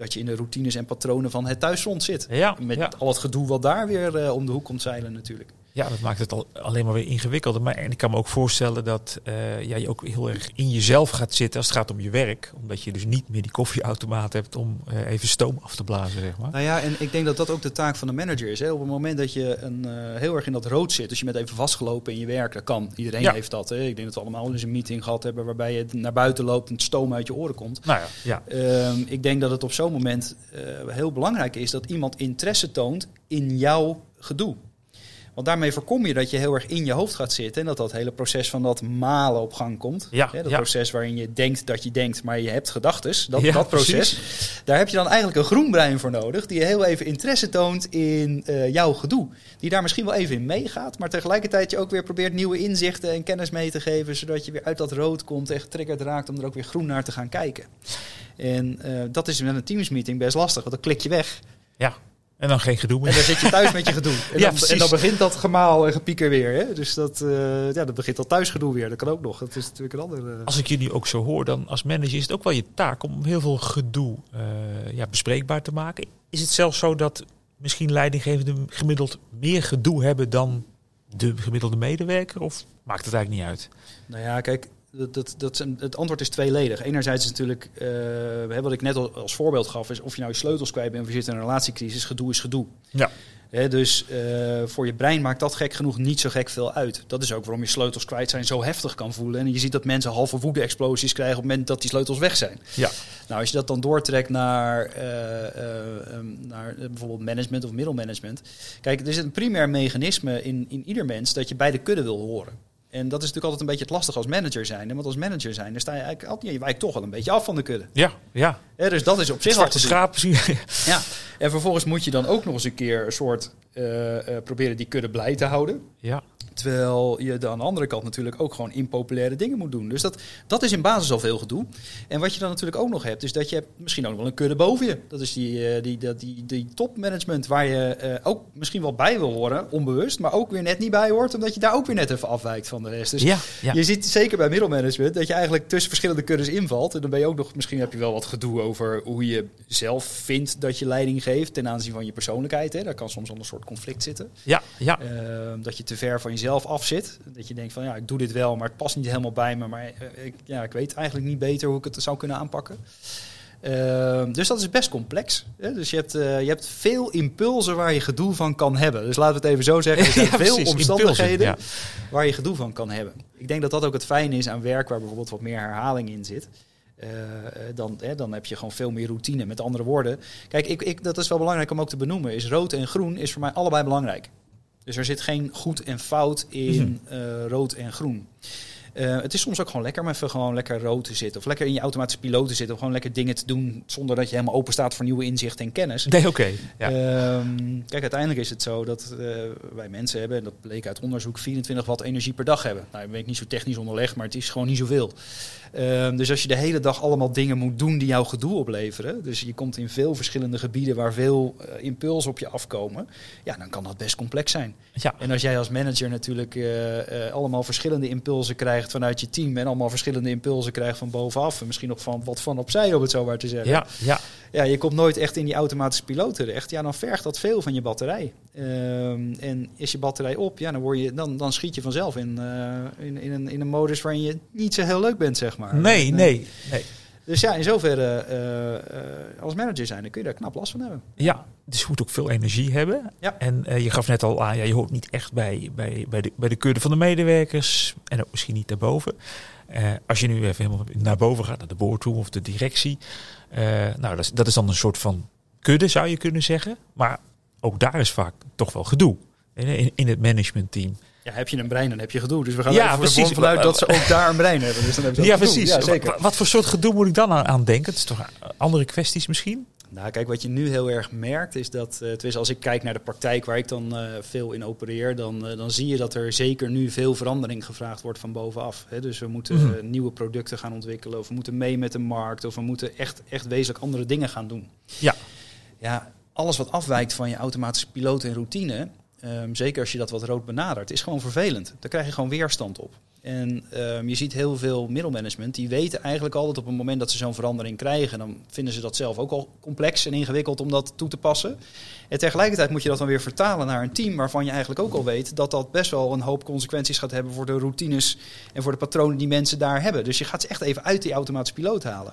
dat je in de routines en patronen van het thuisfront zit. Ja, Met ja. al het gedoe wat daar weer eh, om de hoek komt zeilen natuurlijk. Ja, dat maakt het al, alleen maar weer ingewikkelder. Maar en ik kan me ook voorstellen dat eh, ja, je ook heel erg in jezelf gaat zitten als het gaat om je werk. Omdat je dus niet meer die koffieautomaat hebt om eh, even stoom af te blazen, zeg maar. Nou ja, en ik denk dat dat ook de taak van de manager is. Hè. Op het moment dat je een, eh, heel erg in dat rood zit, dus je bent even vastgelopen in je werk, dat kan. Iedereen Ja. heeft dat. Hè. Ik denk dat we allemaal eens een meeting gehad hebben waarbij je naar buiten loopt en het stoom uit je oren komt. Nou ja, ja. Ehm, ik denk dat het op zo'n moment heel belangrijk is dat iemand interesse toont in jouw gedoe. Want daarmee voorkom je dat je heel erg in je hoofd gaat zitten en dat dat hele proces van dat malen op gang komt. Ja, Hè, dat ja. proces waarin je denkt dat je denkt, maar je hebt gedachtes. Dat, Ja, dat proces. precies. Daar heb je dan eigenlijk een groen brein voor nodig, die heel even interesse toont in eh, jouw gedoe. Die daar misschien wel even in meegaat, maar tegelijkertijd je ook weer probeert nieuwe inzichten en kennis mee te geven, zodat je weer uit dat rood komt en getriggerd raakt om er ook weer groen naar te gaan kijken. En eh, dat is met een teamsmeeting best lastig, want dan klik je weg. ja. En dan geen gedoe En meer. dan zit je thuis met je [laughs] gedoe. En, Ja, dan, precies. en dan begint dat gemaal en gepieker weer. Hè? Dus dat, eh, ja, dat begint al thuisgedoe weer. Dat kan ook nog. Dat is natuurlijk een ander... eh, Als ik jullie ook zo hoor, dan als manager is het ook wel je taak om heel veel gedoe eh, ja, bespreekbaar te maken. Is het zelfs zo dat misschien leidinggevenden gemiddeld meer gedoe hebben dan de gemiddelde medewerker? Of maakt het eigenlijk niet uit? Nou ja, kijk, Dat, dat, het antwoord is tweeledig. Enerzijds is natuurlijk, eh, wat ik net al als voorbeeld gaf, is of je nou je sleutels kwijt bent of je zit in een relatiecrisis, gedoe is gedoe. Ja. Dus eh, voor je brein maakt dat gek genoeg niet zo gek veel uit. Dat is ook waarom je sleutels kwijt zijn zo heftig kan voelen. En je ziet dat mensen halve woede-explosies krijgen op het moment dat die sleutels weg zijn. Ja. Nou, als je dat dan doortrekt naar, eh, eh, ehm, naar bijvoorbeeld management of middelmanagement. Kijk, er zit een primair mechanisme in, in ieder mens dat je bij de kudde wil horen. En dat is natuurlijk altijd een beetje het lastig als manager zijn. Want als manager zijn, dan sta je eigenlijk altijd, je wijkt toch wel een beetje af van de kudde. Ja, ja. Dus dat is op zich Zwarte schaap. Ja, en vervolgens moet je dan ook nog eens een keer een soort eh, eh, proberen die kudde blij te houden. ja. Terwijl je dan aan de andere kant natuurlijk ook gewoon impopulaire dingen moet doen. Dus dat, dat is in basis al veel gedoe. En wat je dan natuurlijk ook nog hebt, is dat je hebt misschien ook nog wel een kudde boven je. Dat is die, eh, die, dat, die, die topmanagement waar je eh, ook misschien wel bij wil horen, onbewust. Maar ook weer net niet bij hoort, omdat je daar ook weer net even afwijkt van de rest. Dus ja, ja. je ziet zeker bij middelmanagement dat je eigenlijk tussen verschillende kuddes invalt. En dan ben je ook nog, misschien heb je wel wat gedoe over hoe je zelf vindt dat je leiding geeft ten aanzien van je persoonlijkheid. Hè. Daar kan soms al een soort conflict zitten. ja, ja. Ehm, dat je te ver van jezelf af zit. Dat je denkt van ja, ik doe dit wel, maar het past niet helemaal bij me. Maar eh, ik, ja, ik weet eigenlijk niet beter hoe ik het zou kunnen aanpakken. Ehm, dus dat is best complex. Hè? Dus je hebt, eh, je hebt veel impulsen waar je gedoe van kan hebben. Dus laten we het even zo zeggen. Er [laughs] zijn Ja, veel precies, omstandigheden impulsen, waar je gedoe van kan hebben. Ik denk dat dat ook het fijne is aan werk waar bijvoorbeeld wat meer herhaling in zit. Eh, dan, hè, dan heb je gewoon veel meer routine. Met andere woorden, kijk, ik, ik, dat is wel belangrijk om ook te benoemen. Is rood en groen is voor mij allebei belangrijk. Dus er zit geen goed en fout in Mhm. eh, rood en groen. Eh, het is soms ook gewoon lekker om even gewoon lekker rood te zitten. Of lekker in je automatische piloot te zitten. Of gewoon lekker dingen te doen zonder dat je helemaal open staat voor nieuwe inzichten en kennis. Nee, oké. Ja. Ehm, kijk, uiteindelijk is het zo dat eh, wij mensen hebben, en dat bleek uit onderzoek, 24 watt energie per dag hebben. Nou, dat ben ik niet zo technisch onderlegd, maar het is gewoon niet zoveel. Ehm, dus als je de hele dag allemaal dingen moet doen die jouw gedoe opleveren, dus je komt in veel verschillende gebieden waar veel eh, impulsen op je afkomen, ja, dan kan dat best complex zijn. ja. En als jij als manager natuurlijk eh, eh, allemaal verschillende impulsen krijgt vanuit je team en allemaal verschillende impulsen krijgt van bovenaf en misschien nog van wat van opzij, om het zo maar te zeggen Ja, ja. ja, je komt nooit echt in die automatische piloot terecht. Ja, dan vergt dat veel van je batterij. Ehm, en is je batterij op, ja, dan, word je, dan, dan schiet je vanzelf in, in, in, een, in een modus waarin je niet zo heel leuk bent, zeg maar. Nee, nee, nee. Dus ja, in zoverre, eh, eh, als manager zijn, dan kun je daar knap last van hebben. Ja, dus je moet ook veel energie hebben. Ja. En eh, je gaf net al aan, ja, je hoort niet echt bij, bij, bij, de, bij de kudde van de medewerkers. En ook misschien niet daarboven. Als je nu even helemaal naar boven gaat, naar de boardroom of de directie. nou, dat is, dat is dan een soort van kudde, zou je kunnen zeggen. Maar ook daar is vaak toch wel gedoe. In, in, in het managementteam. Ja, heb je een brein, dan heb je gedoe. Dus we gaan Ja, er precies. vanuit dat ze ook daar een brein hebben. Dus dan hebben ze [laughs] Ja, precies. Ja, zeker. Wa- Wat voor soort gedoe moet ik dan aan, aan denken? Het is toch andere kwesties misschien? Nou, kijk, wat je nu heel erg merkt is dat, tenminste als ik kijk naar de praktijk waar ik dan eh, veel in opereer, dan, eh, dan zie je dat er zeker nu veel verandering gevraagd wordt van bovenaf. Hè? Dus we moeten Mhm. nieuwe producten gaan ontwikkelen, of we moeten mee met de markt, of we moeten echt, echt wezenlijk andere dingen gaan doen. Ja. Ja, alles wat afwijkt van je automatische piloot en routine, ehm, zeker als je dat wat rood benadert, is gewoon vervelend. Daar krijg je gewoon weerstand op. En ehm, je ziet heel veel middelmanagement, die weten eigenlijk altijd op het moment dat ze zo'n verandering krijgen, dan vinden ze dat zelf ook al complex en ingewikkeld om dat toe te passen. En tegelijkertijd moet je dat dan weer vertalen naar een team waarvan je eigenlijk ook al weet dat dat best wel een hoop consequenties gaat hebben voor de routines en voor de patronen die mensen daar hebben. Dus je gaat ze echt even uit die automatische piloot halen.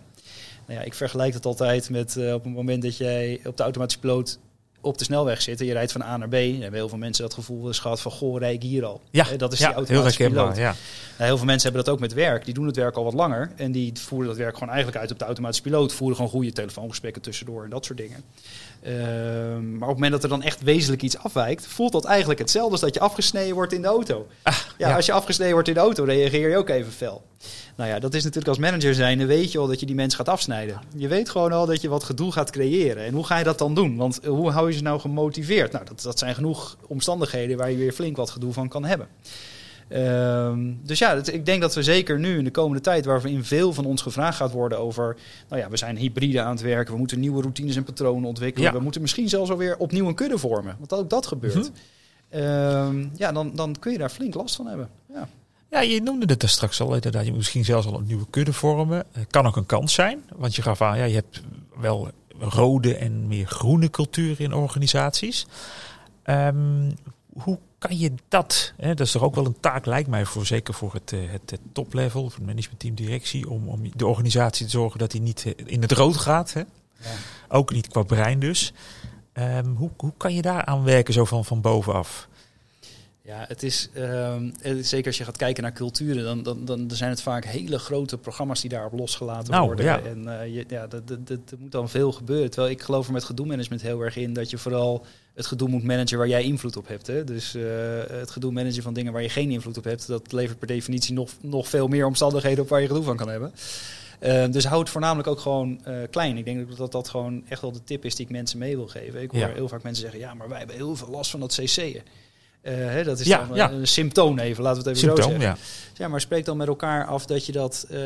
Nou ja, ik vergelijk het altijd met eh, op het moment dat jij op de automatische piloot op de snelweg zit en je rijdt van A naar B. Dan hebben heel veel mensen dat gevoel eens gehad van, goh, rij ik hier al. Ja, dat is ja die heel automatische herkenbaar. piloot. Ja. Nou, heel veel mensen hebben dat ook met werk. Die doen het werk al wat langer. En die voeren dat werk gewoon eigenlijk uit op de automatische piloot. Voeren gewoon goede telefoongesprekken tussendoor en dat soort dingen. Ehm, maar op het moment dat er dan echt wezenlijk iets afwijkt, voelt dat eigenlijk hetzelfde als dat je afgesneden wordt in de auto. ja, ja. als je afgesneden wordt in de auto, reageer je ook even fel. Nou ja, dat is natuurlijk als manager zijn, dan weet je al dat je die mensen gaat afsnijden. Je weet gewoon al dat je wat gedoe gaat creëren. En hoe ga je dat dan doen? Want eh, hoe hou je ze nou gemotiveerd? Nou, dat, dat zijn genoeg omstandigheden waar je weer flink wat gedoe van kan hebben. Ehm, dus ja, ik denk dat we zeker nu in de komende tijd, waarin veel van ons gevraagd gaat worden over, nou ja, we zijn hybride aan het werken, we moeten nieuwe routines en patronen ontwikkelen, Ja. we moeten misschien zelfs alweer opnieuw een kudde vormen, want ook dat gebeurt. Mhm. Ehm, ja, dan, dan kun je daar flink last van hebben. Ja. Ja, je noemde het er straks al inderdaad. Je moet misschien zelfs al een nieuwe kudde vormen. Eh, Kan ook een kans zijn. Want je gaf aan, ja, je hebt wel rode en meer groene cultuur in organisaties. Ehm, hoe kan je dat, hè, dat is toch ook wel een taak, lijkt mij, voor, zeker voor het, eh, het, het toplevel, voor het managementteam, directie, om, om de organisatie te zorgen dat hij niet eh, in het rood gaat. Hè? Ja. Ook niet qua brein dus. Ehm, hoe, hoe kan je daar aan werken zo van, van bovenaf? Ja, het is ehm, zeker als je gaat kijken naar culturen, dan, dan, dan zijn het vaak hele grote programma's die daarop losgelaten Nou, worden. ja. En eh, je, ja, dat, dat, dat, er moet dan veel gebeuren. Terwijl ik geloof er met gedoe-management heel erg in dat je vooral het gedoe moet managen waar jij invloed op hebt. Hè? Dus eh, het gedoe managen van dingen waar je geen invloed op hebt, dat levert per definitie nog, nog veel meer omstandigheden op waar je gedoe van kan hebben. Ehm, dus hou het voornamelijk ook gewoon eh, klein. Ik denk dat dat gewoon echt wel de tip is die ik mensen mee wil geven. Ik hoor Ja. heel vaak mensen zeggen, ja, maar wij hebben heel veel last van dat cc'en. Eh, hè, dat is Ja, dan ja. een, symptoom even, laten we het even zo zeggen. ja. Ja, maar spreek dan met elkaar af dat je dat eh,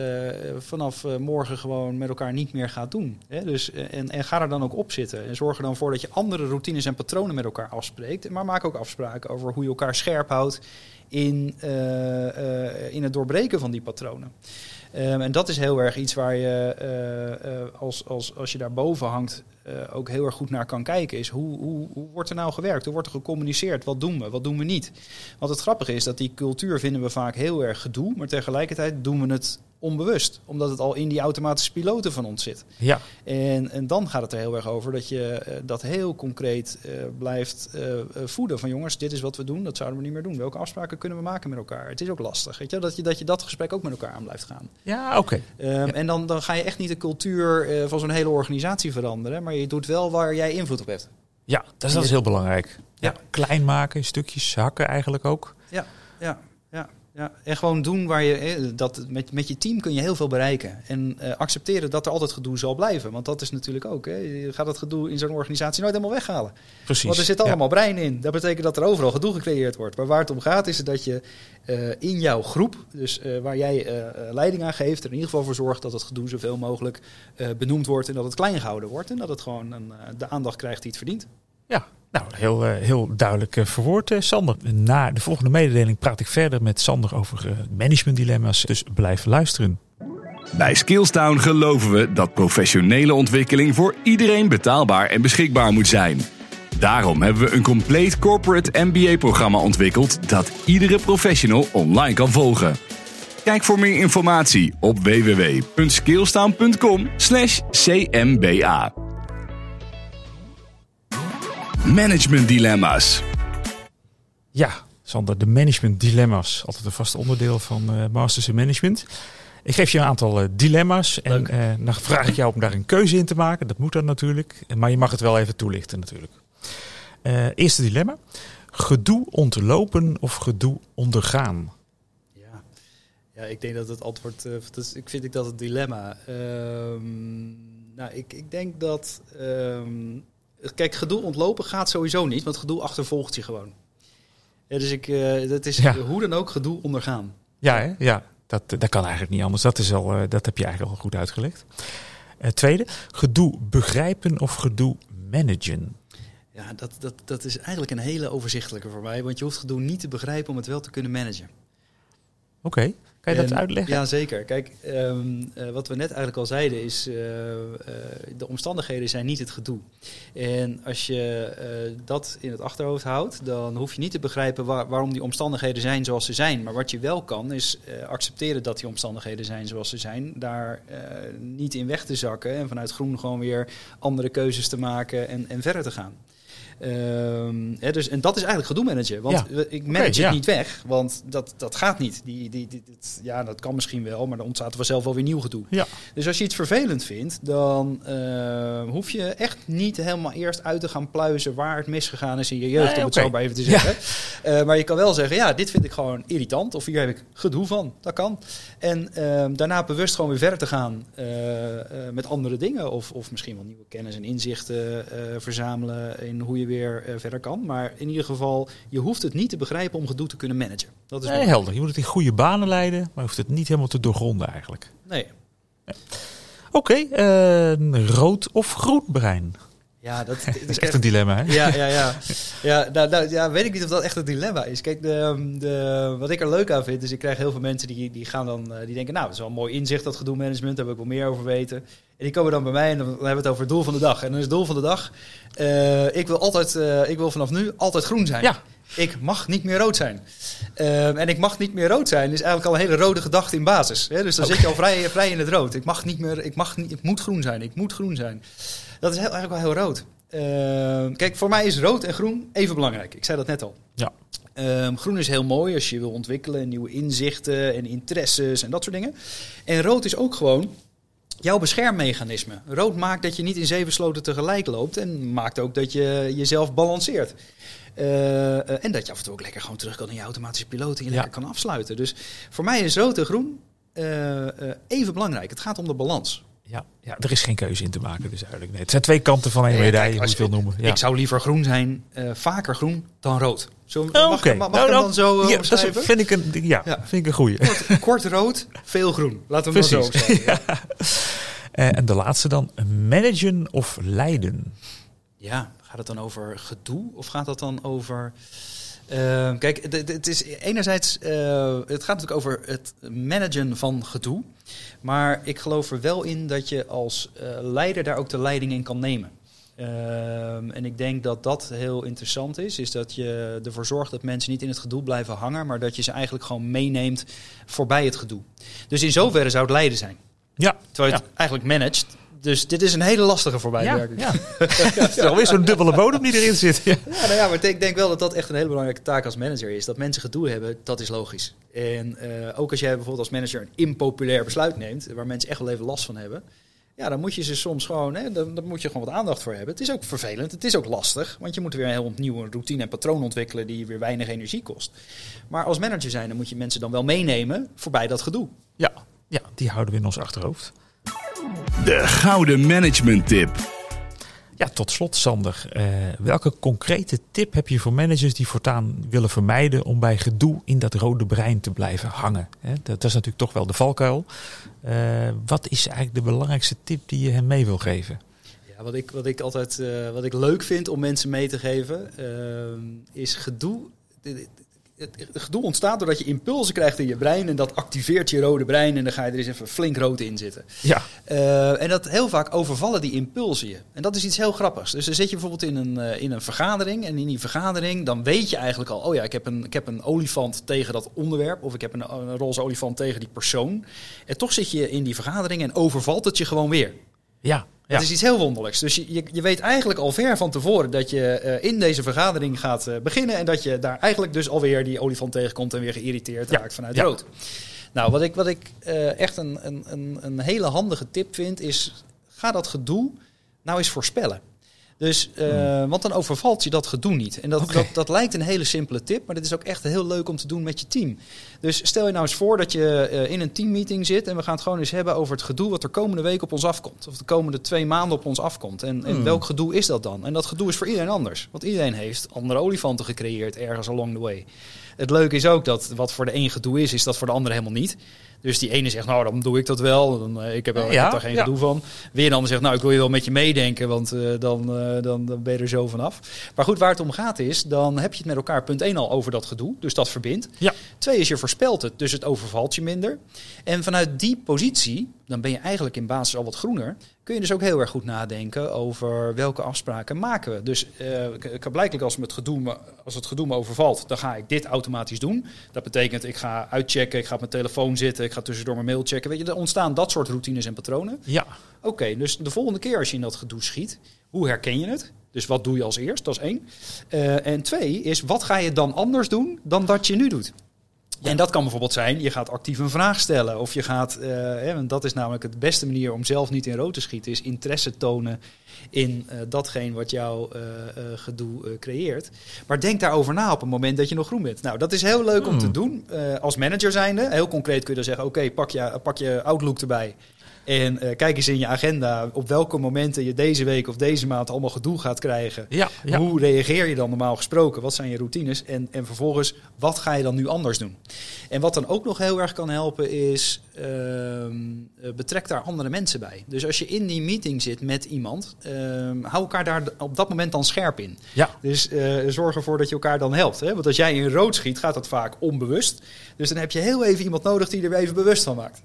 vanaf eh, morgen gewoon met elkaar niet meer gaat doen. Hè? Dus, eh, en, en ga er dan ook op zitten. En zorg er dan voor dat je andere routines en patronen met elkaar afspreekt. Maar maak ook afspraken over hoe je elkaar scherp houdt in, eh, eh, in het doorbreken van die patronen. Ehm, en dat is heel erg iets waar je, eh, eh, als, als, als je daarboven hangt, eh, ook heel erg goed naar kan kijken. Is hoe, hoe, hoe wordt er nou gewerkt? Hoe wordt er gecommuniceerd? Wat doen we? Wat doen we niet? Want het grappige is dat die cultuur vinden we vaak heel erg gedoe. Maar tegelijkertijd doen we het onbewust. Omdat het al in die automatische piloten van ons zit. Ja, En, en dan gaat het er heel erg over dat je eh, dat heel concreet eh, blijft eh, voeden. Van jongens, dit is wat we doen, dat zouden we niet meer doen. Welke afspraken kunnen we maken met elkaar? Het is ook lastig, weet je? Dat, je, dat je dat gesprek ook met elkaar aan blijft gaan. ja oké. Ehm, En dan, dan ga je echt niet de cultuur van zo'n hele organisatie veranderen. Maar je doet wel waar jij invloed op hebt. Ja, dat is, dat is heel belangrijk. Ja. Ja. Klein maken, stukjes hakken eigenlijk ook. Ja, ja, ja. En gewoon doen waar je. Dat, met, met je team kun je heel veel bereiken. En eh, accepteren dat er altijd gedoe zal blijven. Want dat is natuurlijk ook. Hè. Je gaat dat gedoe in zo'n organisatie nooit helemaal weghalen. Precies. Want er zit Ja. allemaal brein in. Dat betekent dat er overal gedoe gecreëerd wordt. Maar waar het om gaat is dat je eh, in jouw groep, dus eh, waar jij leiding aan geeft, er in ieder geval voor zorgt dat het gedoe zoveel mogelijk benoemd wordt en dat het klein gehouden wordt. En dat het gewoon een, de aandacht krijgt die het verdient. Ja, nou, heel, eh, heel duidelijk eh, verwoord, eh, Sander. Na de volgende mededeling praat ik verder met Sander over managementdilemma's. Dus blijf luisteren. Bij Skillstown geloven we dat professionele ontwikkeling voor iedereen betaalbaar en beschikbaar moet zijn. Daarom hebben we een compleet corporate MBA-programma ontwikkeld dat iedere professional online kan volgen. Kijk voor meer informatie op www.skillstown.com/cmba. Management dilemma's. Ja, Sander, de managementdilemma's. Altijd een vast onderdeel van eh, Masters in Management. Ik geef je een aantal eh, dilemma's en eh, dan vraag ik jou om daar een keuze in te maken. Dat moet dan natuurlijk, maar je mag het wel even toelichten natuurlijk. Eh, eerste dilemma. Gedoe ontlopen of gedoe ondergaan? Ja. ja, ik denk dat het antwoord. eh, is, ik vind ik dat het dilemma. Ehm, nou, ik, ik denk dat. ehm, kijk, gedoe ontlopen gaat sowieso niet, want gedoe achtervolgt je gewoon. Ja, dus ik, eh, dat is Ja. hoe dan ook gedoe ondergaan. Ja, hè? ja dat, dat kan eigenlijk niet anders. Dat, is al, eh, dat heb je eigenlijk al goed uitgelegd. Eh, tweede, gedoe begrijpen of gedoe managen? Ja, dat, dat, dat is eigenlijk een hele overzichtelijke voor mij, want je hoeft gedoe niet te begrijpen om het wel te kunnen managen. Oké, kan je dat En- uitleggen? Ja, zeker. Kijk, ehm, eh, wat we net eigenlijk al zeiden is, eh, de omstandigheden zijn niet het gedoe. En als je dat in het achterhoofd houdt, dan hoef je niet te begrijpen waar- waarom die omstandigheden zijn zoals ze zijn. Maar wat je wel kan, is accepteren dat die omstandigheden zijn zoals ze zijn. Daar niet in weg te zakken en vanuit groen gewoon weer andere keuzes te maken en, en verder te gaan. Ehm, hè, dus, en dat is eigenlijk gedoe managen. Want Ja. ik manage ja. het niet weg, want dat, dat gaat niet. Die, die, ja, dat kan misschien wel, maar dan ontstaat er vanzelf wel weer nieuw gedoe. Ja. Dus als je iets vervelend vindt, dan eh, hoef je echt niet helemaal eerst uit te gaan pluizen waar het misgegaan is in je jeugd, Nee, om het zo maar even te zeggen. Eh, maar je kan wel zeggen, ja, dit vind ik gewoon irritant, of hier heb ik gedoe van. Dat kan. En ehm, daarna bewust gewoon weer verder te gaan eh, eh, met andere dingen, of, of misschien wel nieuwe kennis en inzichten verzamelen in hoe je weer eh, verder kan. Maar in ieder geval, je hoeft het niet te begrijpen om gedoe te kunnen managen. Dat is Nee, helder. Je moet het in goede banen leiden, maar je hoeft het niet helemaal te doorgronden eigenlijk. Nee. Oké, eh, rood of groen brein? Ja, dat, [laughs] Dat is echt een dilemma, hè? Ja, ja, ja. [laughs] Ja, nou, nou, ja, weet ik niet of dat echt een dilemma is. Kijk, de, de, wat ik er leuk aan vind, is ik krijg heel veel mensen die, die gaan dan, eh, die denken, nou, dat is wel een mooi inzicht, dat gedoe management, daar wil ik wel meer over weten. En die komen dan bij mij en dan hebben we het over het doel van de dag. En dan is het doel van de dag, eh, ik wil altijd, eh, ik wil vanaf nu altijd groen zijn. Ja. ik mag niet meer rood zijn. Ehm, en ik mag niet meer rood zijn is eigenlijk al een hele rode gedachte in basis. Hè? Dus dan zit je al vrij, vrij in het rood. Ik mag niet meer, ik, mag niet, ik moet groen zijn, ik moet groen zijn. Dat is heel, eigenlijk wel heel rood. Ehm, kijk, voor mij is rood en groen even belangrijk. Ik zei dat net al. Ja. Ehm, groen is heel mooi als je wil ontwikkelen, nieuwe inzichten en interesses en dat soort dingen. En rood is ook gewoon jouw beschermmechanisme. Rood maakt dat je niet in zeven sloten tegelijk loopt en maakt ook dat je jezelf balanceert. Uh, uh, en dat je af en toe ook lekker gewoon terug kan in je automatische piloot en je Ja. lekker kan afsluiten. Dus voor mij is rood en groen eh, eh, even belangrijk. Het gaat om de balans. Ja, ja, er is geen keuze in te maken, dus eigenlijk. Nee, het zijn twee kanten van Nee, medaille, hoe als je het wil noemen. Ja. Ik zou liever groen zijn, eh, vaker groen dan rood. Zo, Oh, mag, mag Nou, ik hem dan zo eh, ja, dat is- vind ik een, ja, Ja. vind ik een goeie. Kort, [laughs] kort rood, veel groen. Laten we hem zo omschrijven. [laughs] Eh, en de laatste dan, managen of leiden. Ja, gaat het dan over gedoe of gaat het dan over... Eh, kijk, het- is enerzijds, eh, het gaat natuurlijk over het managen van gedoe. Maar ik geloof er wel in dat je als eh, leider daar ook de leiding in kan nemen. Ehm, en ik denk dat dat heel interessant is. Is dat je ervoor zorgt dat mensen niet in het gedoe blijven hangen. Maar dat je ze eigenlijk gewoon meeneemt voorbij het gedoe. Dus in zoverre zou het leiden zijn. Ja, Terwijl je het eigenlijk managt. Dus dit is een hele lastige ja, merk ik. [laughs] ja. Het is alweer zo'n dubbele bodem die erin zit. Ja. Ja, nou ja, maar ik denk wel dat dat echt een hele belangrijke taak als manager is. Dat mensen gedoe hebben, dat is logisch. En eh, ook als jij bijvoorbeeld als manager een impopulair besluit neemt, waar mensen echt wel even last van hebben. Ja, dan moet je ze soms gewoon, hè, dan, dan moet je gewoon wat aandacht voor hebben. Het is ook vervelend, het is ook lastig, want je moet weer een heel nieuwe routine en patroon ontwikkelen die weer weinig energie kost. Maar als manager zijn, dan moet je mensen dan wel meenemen voorbij dat gedoe. Ja, ja, die houden we in ons achterhoofd. De gouden management tip. Ja, tot slot Sander. Eh, welke concrete tip heb je voor managers die voortaan willen vermijden om bij gedoe in dat rode brein te blijven hangen? Hè, dat, dat is natuurlijk toch wel de valkuil. Eh, wat is eigenlijk de belangrijkste tip die je hen mee wil geven? Ja, wat ik, wat ik altijd eh, wat ik leuk vind om mensen mee te geven, is gedoe. Het, gedoe ontstaat doordat je impulsen krijgt in je brein en dat activeert je rode brein en dan ga je er eens even flink rood in zitten. Ja, Eh, en dat heel vaak overvallen die impulsen je. En dat is iets heel grappigs. Dus dan zit je bijvoorbeeld in een, eh, in een vergadering. En in die vergadering, dan weet je eigenlijk al... oh ja, ik heb een, ik heb een olifant tegen dat onderwerp. Of ik heb een, een roze olifant tegen die persoon. En toch zit je in die vergadering en overvalt het je gewoon weer. Ja, ja. Het is iets heel wonderlijks. Dus je, je, je weet eigenlijk al ver van tevoren dat je eh, in deze vergadering gaat eh, beginnen. En dat je daar eigenlijk dus alweer die olifant tegenkomt en weer geïrriteerd Ja. raakt vanuit Ja. rood. Nou, wat ik, wat ik eh, echt een, een, een hele handige tip vind, is ga dat gedoe nou eens voorspellen. Dus, eh, Want dan overvalt je dat gedoe niet. En dat, Hmm. Dat, dat lijkt een hele simpele tip, maar dit is ook echt heel leuk om te doen met je team. Dus stel je nou eens voor dat je eh, in een teammeeting zit en we gaan het gewoon eens hebben over het gedoe wat er komende week op ons afkomt. Of de komende twee maanden op ons afkomt. En, en Hmm. welk gedoe is dat dan? En dat gedoe is voor iedereen anders. Want iedereen heeft andere olifanten gecreëerd ergens along the way. Het leuke is ook dat wat voor de een gedoe is, is dat voor de ander helemaal niet. Dus die ene zegt, nou dan doe ik dat wel. Dan, eh, ik, heb, wel- ik heb daar geen gedoe van. Weer een ander zegt, nou ik wil je wel met je meedenken, want eh, dan, eh, dan, dan ben je er zo vanaf. Maar goed, waar het om gaat is, dan heb je het met elkaar punt 1 al over dat gedoe. Dus dat verbindt. Ja. Twee is je voorspelt het, dus het overvalt je minder. En vanuit die positie, dan ben je eigenlijk in basis al wat groener. Kun je dus ook heel erg goed nadenken over welke afspraken maken we. Dus ik heb blijkbaar als, het gedoe als het gedoe me overvalt, dan ga ik dit automatisch doen. Dat betekent, ik ga uitchecken, ik ga op mijn telefoon zitten, ik ga tussendoor mijn mail checken. Weet je, er ontstaan dat soort routines en patronen. ja, Oké, dus de volgende keer als je in dat gedoe schiet, hoe herken je het? Dus wat doe je als eerst? Dat is één. Eh, en twee is, wat ga je dan anders doen dan dat je nu doet? En dat kan bijvoorbeeld zijn, je gaat actief een vraag stellen. Of je gaat, eh, hè, want dat is namelijk de beste manier om zelf niet in rood te schieten, is interesse tonen in eh, datgene wat jouw eh, gedoe creëert. Maar denk daarover na op het moment dat je nog groen bent. Nou, dat is heel leuk om te Hmm. doen als manager zijnde. Heel concreet kun je dan zeggen, oké, pak, je, pak je Outlook erbij. En eh, kijk eens in je agenda op welke momenten je deze week of deze maand allemaal gedoe gaat krijgen. ja, ja. Hoe reageer je dan normaal gesproken? Wat zijn je routines? En, en vervolgens, wat ga je dan nu anders doen? En wat dan ook nog heel erg kan helpen is, ehm, eh, betrek daar andere mensen bij. Dus als je in die meeting zit met iemand, ehm, hou elkaar daar op dat moment dan scherp in. ja. Dus eh, zorg ervoor dat je elkaar dan helpt. Hè? Want als jij in rood schiet, gaat dat vaak onbewust. Dus dan heb je heel even iemand nodig die er even bewust van maakt.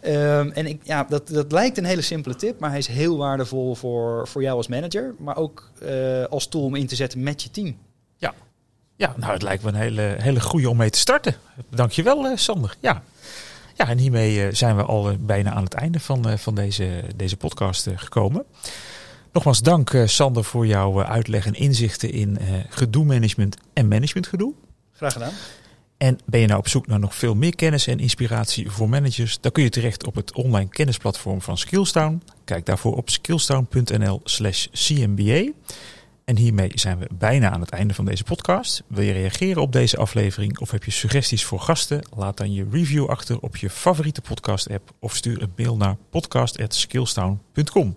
Ehm, en ik, ja, dat, dat lijkt een hele simpele tip, maar hij is heel waardevol voor, voor jou als manager. Maar ook eh, als tool om in te zetten met je team. Ja. Ja, nou, het lijkt me een hele, hele goede om mee te starten. Dankjewel, uh, Sander. Ja. ja, en hiermee uh, zijn we al bijna aan het einde van, van deze, deze podcast gekomen. Nogmaals dank, Sander, voor jouw uitleg en inzichten in gedoe-management en managementgedoe. Graag gedaan. En ben je nou op zoek naar nog veel meer kennis en inspiratie voor managers, dan kun je terecht op het online kennisplatform van Skillstown. Kijk daarvoor op skillstown.nl/slash CMBA. En hiermee zijn we bijna aan het einde van deze podcast. Wil je reageren op deze aflevering of heb je suggesties voor gasten? Laat dan je review achter op je favoriete podcast-app of stuur een mail naar podcast.skillstown.com.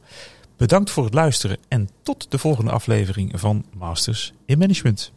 Bedankt voor het luisteren en tot de volgende aflevering van Masters in Management.